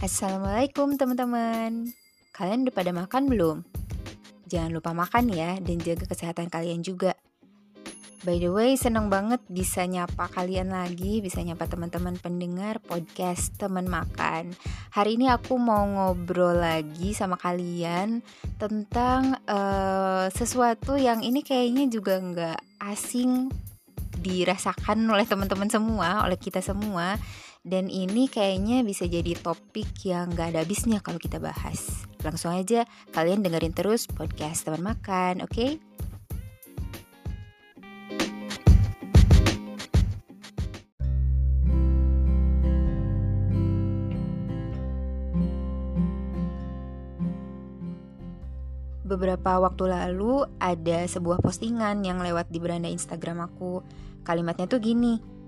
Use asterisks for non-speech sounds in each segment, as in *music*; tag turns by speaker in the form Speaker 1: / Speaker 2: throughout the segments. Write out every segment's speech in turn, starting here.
Speaker 1: Assalamualaikum teman-teman Kalian udah pada makan belum? Jangan lupa makan ya dan jaga kesehatan kalian juga By the way, seneng banget bisa nyapa kalian lagi, bisa nyapa teman-teman pendengar podcast teman makan. Hari ini aku mau ngobrol lagi sama kalian tentang uh, sesuatu yang ini kayaknya juga nggak asing dirasakan oleh teman-teman semua, oleh kita semua. Dan ini kayaknya bisa jadi topik yang gak ada habisnya kalau kita bahas. Langsung aja kalian dengerin terus podcast teman makan, oke? Okay? Beberapa waktu lalu ada sebuah postingan yang lewat di beranda Instagram aku. Kalimatnya tuh gini,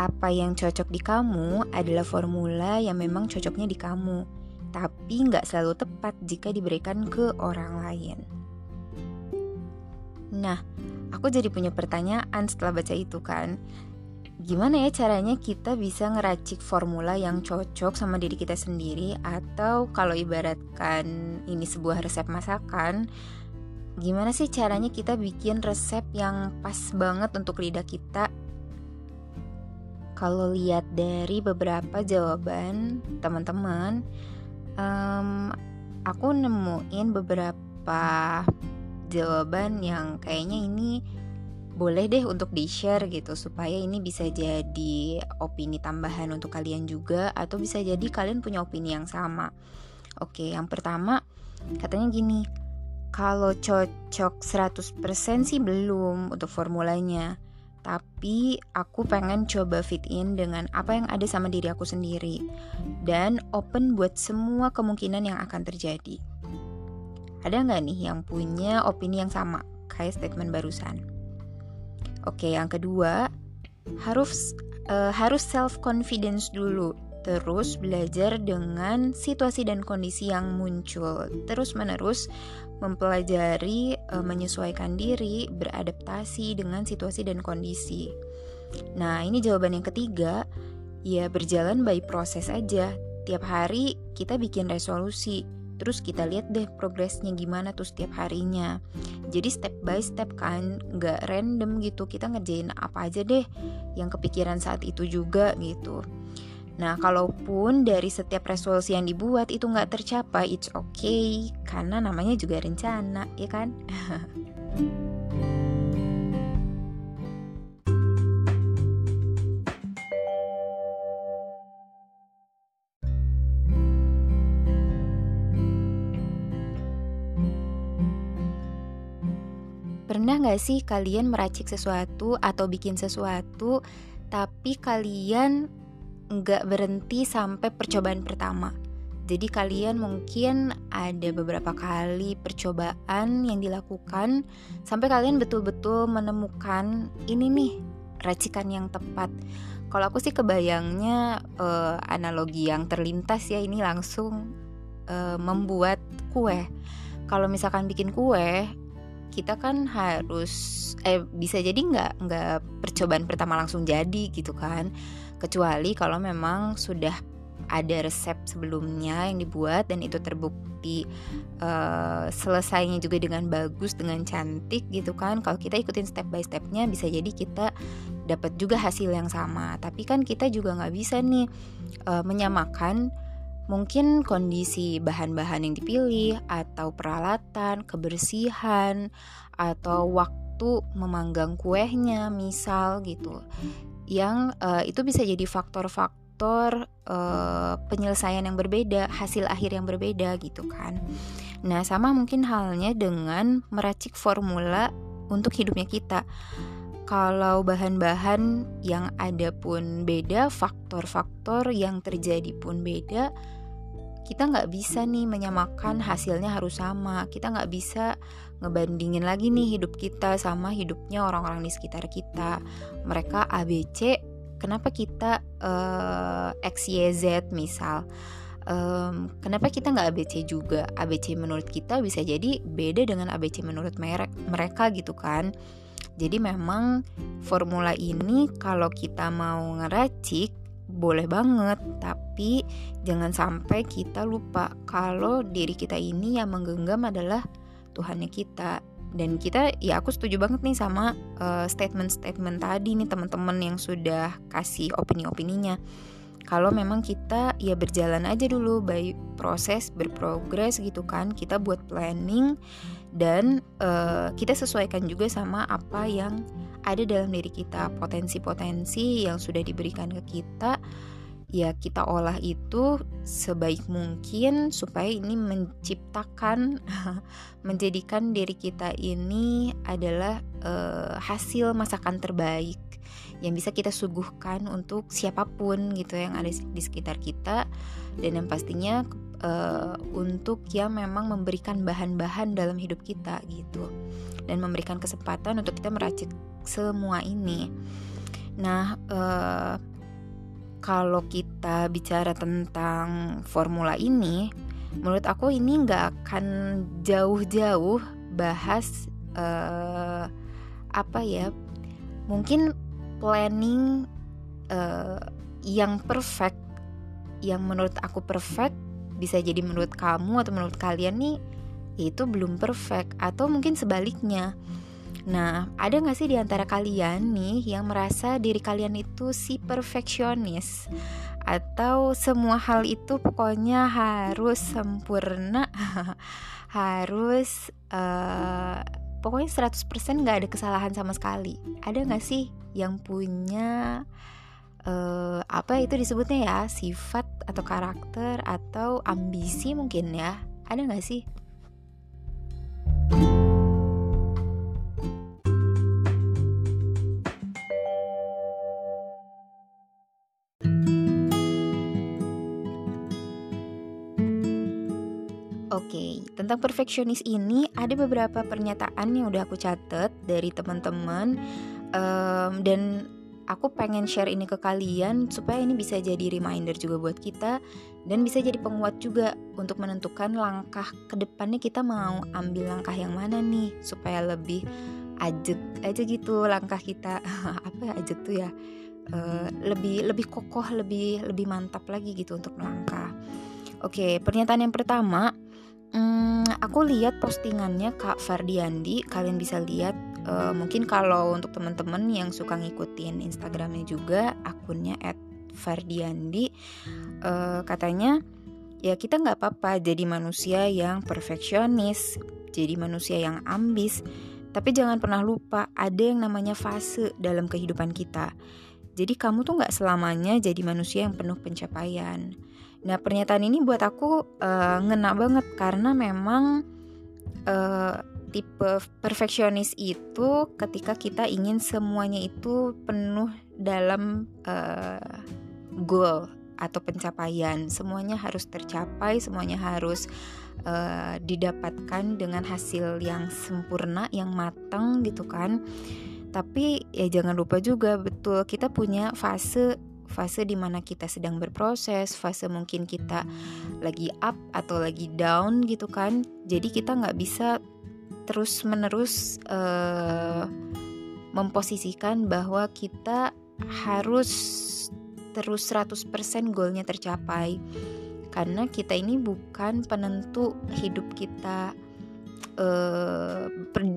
Speaker 1: apa yang cocok di kamu adalah formula yang memang cocoknya di kamu, tapi nggak selalu tepat jika diberikan ke orang lain. Nah, aku jadi punya pertanyaan setelah baca itu kan. Gimana ya caranya kita bisa ngeracik formula yang cocok sama diri kita sendiri? Atau kalau ibaratkan ini sebuah resep masakan gimana sih caranya kita bikin resep yang pas banget untuk lidah kita kalau lihat dari beberapa jawaban teman-teman um, aku nemuin beberapa jawaban yang kayaknya ini boleh deh untuk di-share gitu supaya ini bisa jadi opini tambahan untuk kalian juga atau bisa jadi kalian punya opini yang sama. Oke, yang pertama katanya gini, kalau cocok 100% sih belum untuk formulanya. Tapi aku pengen coba fit in dengan apa yang ada sama diri aku sendiri dan open buat semua kemungkinan yang akan terjadi. Ada nggak nih yang punya opini yang sama kayak statement barusan? Oke, yang kedua harus uh, harus self confidence dulu. Terus belajar dengan situasi dan kondisi yang muncul. Terus menerus mempelajari uh, menyesuaikan diri, beradaptasi dengan situasi dan kondisi. Nah, ini jawaban yang ketiga, ya berjalan by proses aja. Tiap hari kita bikin resolusi terus kita lihat deh progresnya gimana tuh setiap harinya jadi step by step kan nggak random gitu kita ngerjain apa aja deh yang kepikiran saat itu juga gitu Nah, kalaupun dari setiap resolusi yang dibuat itu nggak tercapai, it's okay, karena namanya juga rencana, ya kan? Pernah nggak sih kalian meracik sesuatu atau bikin sesuatu, tapi kalian nggak berhenti sampai percobaan pertama? Jadi kalian mungkin ada beberapa kali percobaan yang dilakukan sampai kalian betul-betul menemukan ini nih racikan yang tepat. Kalau aku sih kebayangnya uh, analogi yang terlintas ya ini langsung uh, membuat kue. Kalau misalkan bikin kue, kita kan harus eh bisa jadi nggak nggak percobaan pertama langsung jadi gitu kan kecuali kalau memang sudah ada resep sebelumnya yang dibuat dan itu terbukti uh, selesainya juga dengan bagus dengan cantik gitu kan kalau kita ikutin step by stepnya bisa jadi kita dapat juga hasil yang sama. Tapi kan kita juga nggak bisa nih uh, menyamakan Mungkin kondisi bahan-bahan yang dipilih, atau peralatan, kebersihan, atau waktu memanggang kuehnya, misal gitu, yang uh, itu bisa jadi faktor-faktor uh, penyelesaian yang berbeda, hasil akhir yang berbeda gitu kan. Nah, sama mungkin halnya dengan meracik formula untuk hidupnya kita kalau bahan-bahan yang ada pun beda, faktor-faktor yang terjadi pun beda, kita nggak bisa nih menyamakan hasilnya harus sama. Kita nggak bisa ngebandingin lagi nih hidup kita sama hidupnya orang-orang di sekitar kita. Mereka ABC kenapa kita uh, eh, XYZ misal? Um, kenapa kita nggak ABC juga? ABC menurut kita bisa jadi beda dengan ABC menurut merek mereka gitu kan? Jadi memang formula ini kalau kita mau ngeracik boleh banget, tapi jangan sampai kita lupa kalau diri kita ini yang menggenggam adalah Tuhannya kita. Dan kita, ya aku setuju banget nih sama uh, statement-statement tadi nih teman-teman yang sudah kasih opini-opininya. Kalau memang kita ya berjalan aja dulu by proses berprogres gitu kan, kita buat planning dan uh, kita sesuaikan juga sama apa yang ada dalam diri kita potensi-potensi yang sudah diberikan ke kita ya kita olah itu sebaik mungkin supaya ini menciptakan *laughs* menjadikan diri kita ini adalah uh, hasil masakan terbaik yang bisa kita suguhkan untuk siapa pun gitu yang ada di sekitar kita. Dan yang pastinya uh, untuk yang memang memberikan bahan-bahan dalam hidup kita gitu dan memberikan kesempatan untuk kita meracik semua ini. Nah, uh, kalau kita bicara tentang formula ini, menurut aku ini nggak akan jauh-jauh bahas uh, apa ya? Mungkin planning uh, yang perfect yang menurut aku perfect bisa jadi menurut kamu atau menurut kalian nih itu belum perfect atau mungkin sebaliknya Nah, ada gak sih di antara kalian nih yang merasa diri kalian itu si perfeksionis? Atau semua hal itu pokoknya harus sempurna, *laughs* harus uh, pokoknya 100% gak ada kesalahan sama sekali. Ada gak sih yang punya uh, apa itu disebutnya ya sifat atau karakter atau ambisi mungkin ya? Ada gak sih? Oke, tentang perfeksionis ini ada beberapa pernyataan yang udah aku catat dari teman-teman um, dan aku pengen share ini ke kalian supaya ini bisa jadi reminder juga buat kita dan bisa jadi penguat juga untuk menentukan langkah ke depannya kita mau ambil langkah yang mana nih supaya lebih ajek aja gitu langkah kita *laughs* apa ya ajek tuh ya uh, lebih lebih kokoh lebih lebih mantap lagi gitu untuk melangkah. Oke, pernyataan yang pertama Hmm, aku lihat postingannya Kak Fardiandi. Kalian bisa lihat. Uh, mungkin kalau untuk teman-teman yang suka ngikutin Instagramnya juga, akunnya @fardiandi. Uh, katanya ya kita nggak apa-apa jadi manusia yang perfeksionis, jadi manusia yang ambis. Tapi jangan pernah lupa ada yang namanya fase dalam kehidupan kita. Jadi kamu tuh nggak selamanya jadi manusia yang penuh pencapaian Nah pernyataan ini buat aku uh, ngena banget karena memang uh, tipe perfeksionis itu ketika kita ingin semuanya itu penuh dalam uh, goal atau pencapaian. Semuanya harus tercapai semuanya harus uh, didapatkan dengan hasil yang sempurna yang matang gitu kan. Tapi ya jangan lupa juga betul kita punya fase fase di mana kita sedang berproses, fase mungkin kita lagi up atau lagi down gitu kan. Jadi kita nggak bisa terus menerus uh, memposisikan bahwa kita harus terus 100% goalnya tercapai karena kita ini bukan penentu hidup kita uh,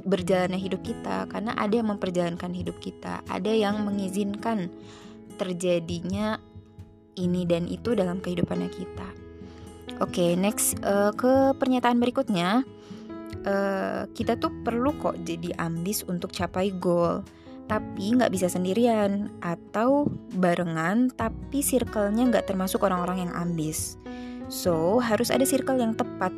Speaker 1: berjalannya hidup kita karena ada yang memperjalankan hidup kita ada yang mengizinkan terjadinya ini dan itu dalam kehidupannya kita. Oke, okay, next uh, ke pernyataan berikutnya. Uh, kita tuh perlu kok jadi ambis untuk capai goal, tapi nggak bisa sendirian atau barengan, tapi circle-nya nggak termasuk orang-orang yang ambis. So harus ada circle yang tepat,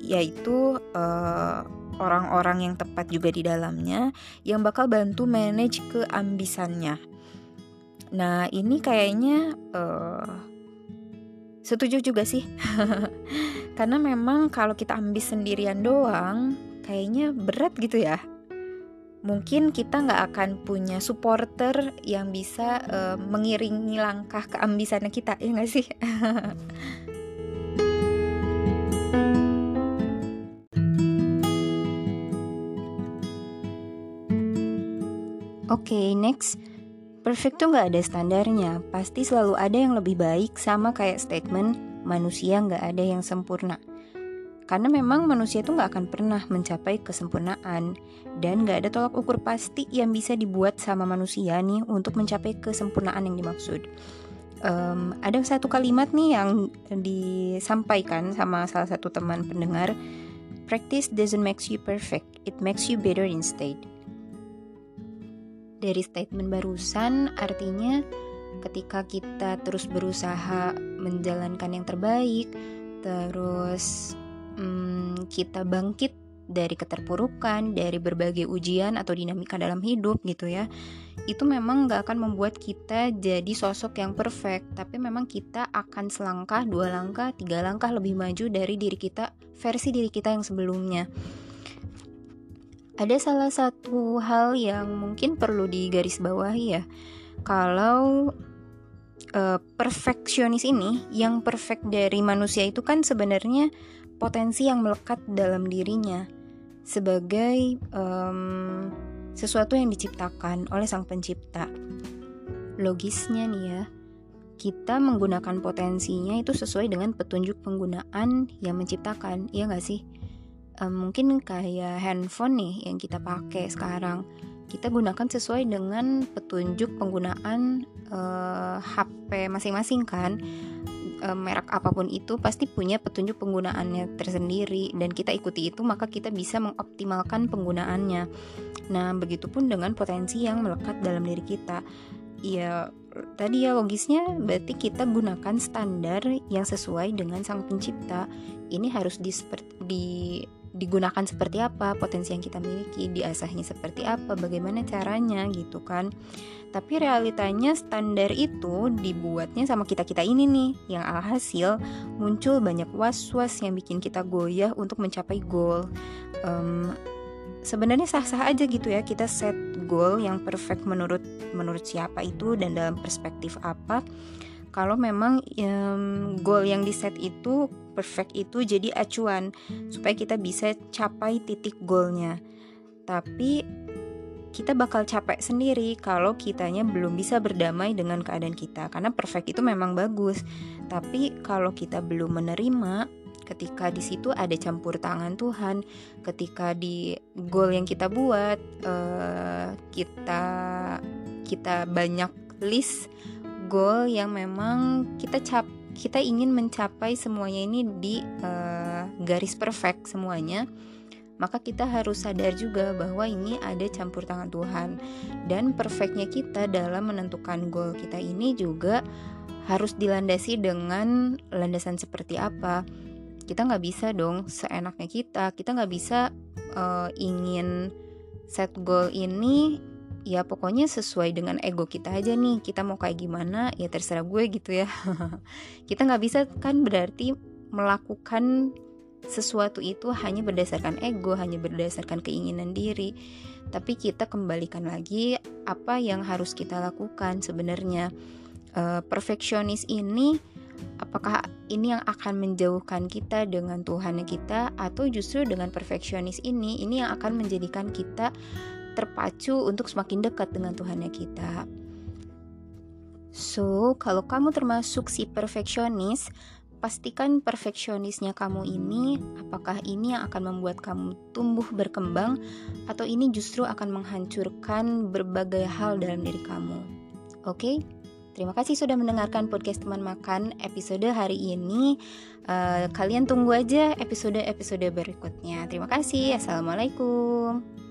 Speaker 1: yaitu uh, orang-orang yang tepat juga di dalamnya yang bakal bantu manage keambisannya Nah, ini kayaknya uh, setuju juga sih. *laughs* Karena memang kalau kita ambis sendirian doang, kayaknya berat gitu ya. Mungkin kita nggak akan punya supporter yang bisa uh, mengiringi langkah keambisannya kita, ya nggak sih? *laughs* Oke, okay, next Perfect tuh nggak ada standarnya, pasti selalu ada yang lebih baik sama kayak statement manusia nggak ada yang sempurna. Karena memang manusia tuh nggak akan pernah mencapai kesempurnaan dan nggak ada tolak ukur pasti yang bisa dibuat sama manusia nih untuk mencapai kesempurnaan yang dimaksud. Um, ada satu kalimat nih yang disampaikan sama salah satu teman pendengar, practice doesn't make you perfect, it makes you better instead dari statement barusan artinya ketika kita terus berusaha menjalankan yang terbaik terus hmm, kita bangkit dari keterpurukan, dari berbagai ujian atau dinamika dalam hidup gitu ya itu memang gak akan membuat kita jadi sosok yang perfect. Tapi memang kita akan selangkah, dua langkah, tiga langkah lebih maju dari diri kita versi diri kita yang sebelumnya ada salah satu hal yang mungkin perlu digarisbawahi ya. Kalau uh, perfeksionis ini, yang perfect dari manusia itu kan sebenarnya potensi yang melekat dalam dirinya sebagai um, sesuatu yang diciptakan oleh sang pencipta. Logisnya nih ya, kita menggunakan potensinya itu sesuai dengan petunjuk penggunaan yang menciptakan, iya nggak sih? Um, mungkin kayak handphone nih yang kita pakai sekarang. Kita gunakan sesuai dengan petunjuk penggunaan uh, eh, HP masing-masing kan. Uh, merek apa pun itu pasti punya petunjuk penggunaannya tersendiri dan kita ikuti itu maka kita bisa mengoptimalkan penggunaannya. Nah begitupun dengan potensi yang melekat dalam diri kita. Ya tadi ya logisnya berarti kita gunakan standar yang sesuai dengan sang pencipta. Ini harus di, di digunakan seperti apa, potensi yang kita miliki, diasahnya seperti apa, bagaimana caranya gitu kan. Tapi realitanya standar itu dibuatnya sama kita-kita ini nih, yang alhasil muncul banyak was-was yang bikin kita goyah untuk mencapai goal. Um, Sebenarnya sah-sah aja gitu ya kita set goal yang perfect menurut menurut siapa itu dan dalam perspektif apa kalau memang um, goal yang di set itu perfect itu jadi acuan. Supaya kita bisa capai titik goalnya. Tapi kita bakal capek sendiri kalau kitanya belum bisa berdamai dengan keadaan kita. Karena perfect itu memang bagus. Tapi kalau kita belum menerima ketika di situ ada campur tangan Tuhan ketika di goal yang kita buat uh, kita kita banyak list goal yang memang kita cap kita ingin mencapai semuanya ini di uh, garis perfect semuanya maka kita harus sadar juga bahwa ini ada campur tangan Tuhan. Dan perfectnya kita dalam menentukan goal kita ini juga harus dilandasi dengan landasan seperti apa. Kita nggak bisa dong seenaknya kita. Kita nggak bisa uh, ingin set goal ini ya pokoknya sesuai dengan ego kita aja nih. Kita mau kayak gimana ya terserah gue gitu ya. *laughs* Kita nggak bisa kan berarti melakukan sesuatu itu hanya berdasarkan ego hanya berdasarkan keinginan diri. Tapi kita kembalikan lagi apa yang harus kita lakukan sebenarnya. Uh, perfeksionis ini apakah ini yang akan menjauhkan kita dengan Tuhan kita atau justru dengan perfeksionis ini ini yang akan menjadikan kita terpacu untuk semakin dekat dengan Tuhan kita. So, kalau kamu termasuk si perfeksionis, pastikan perfeksionisnya kamu ini apakah ini yang akan membuat kamu tumbuh berkembang atau ini justru akan menghancurkan berbagai hal dalam diri kamu. Oke? Okay? Terima kasih sudah mendengarkan podcast teman makan episode hari ini. Uh, kalian tunggu aja episode-episode berikutnya. Terima kasih. Assalamualaikum.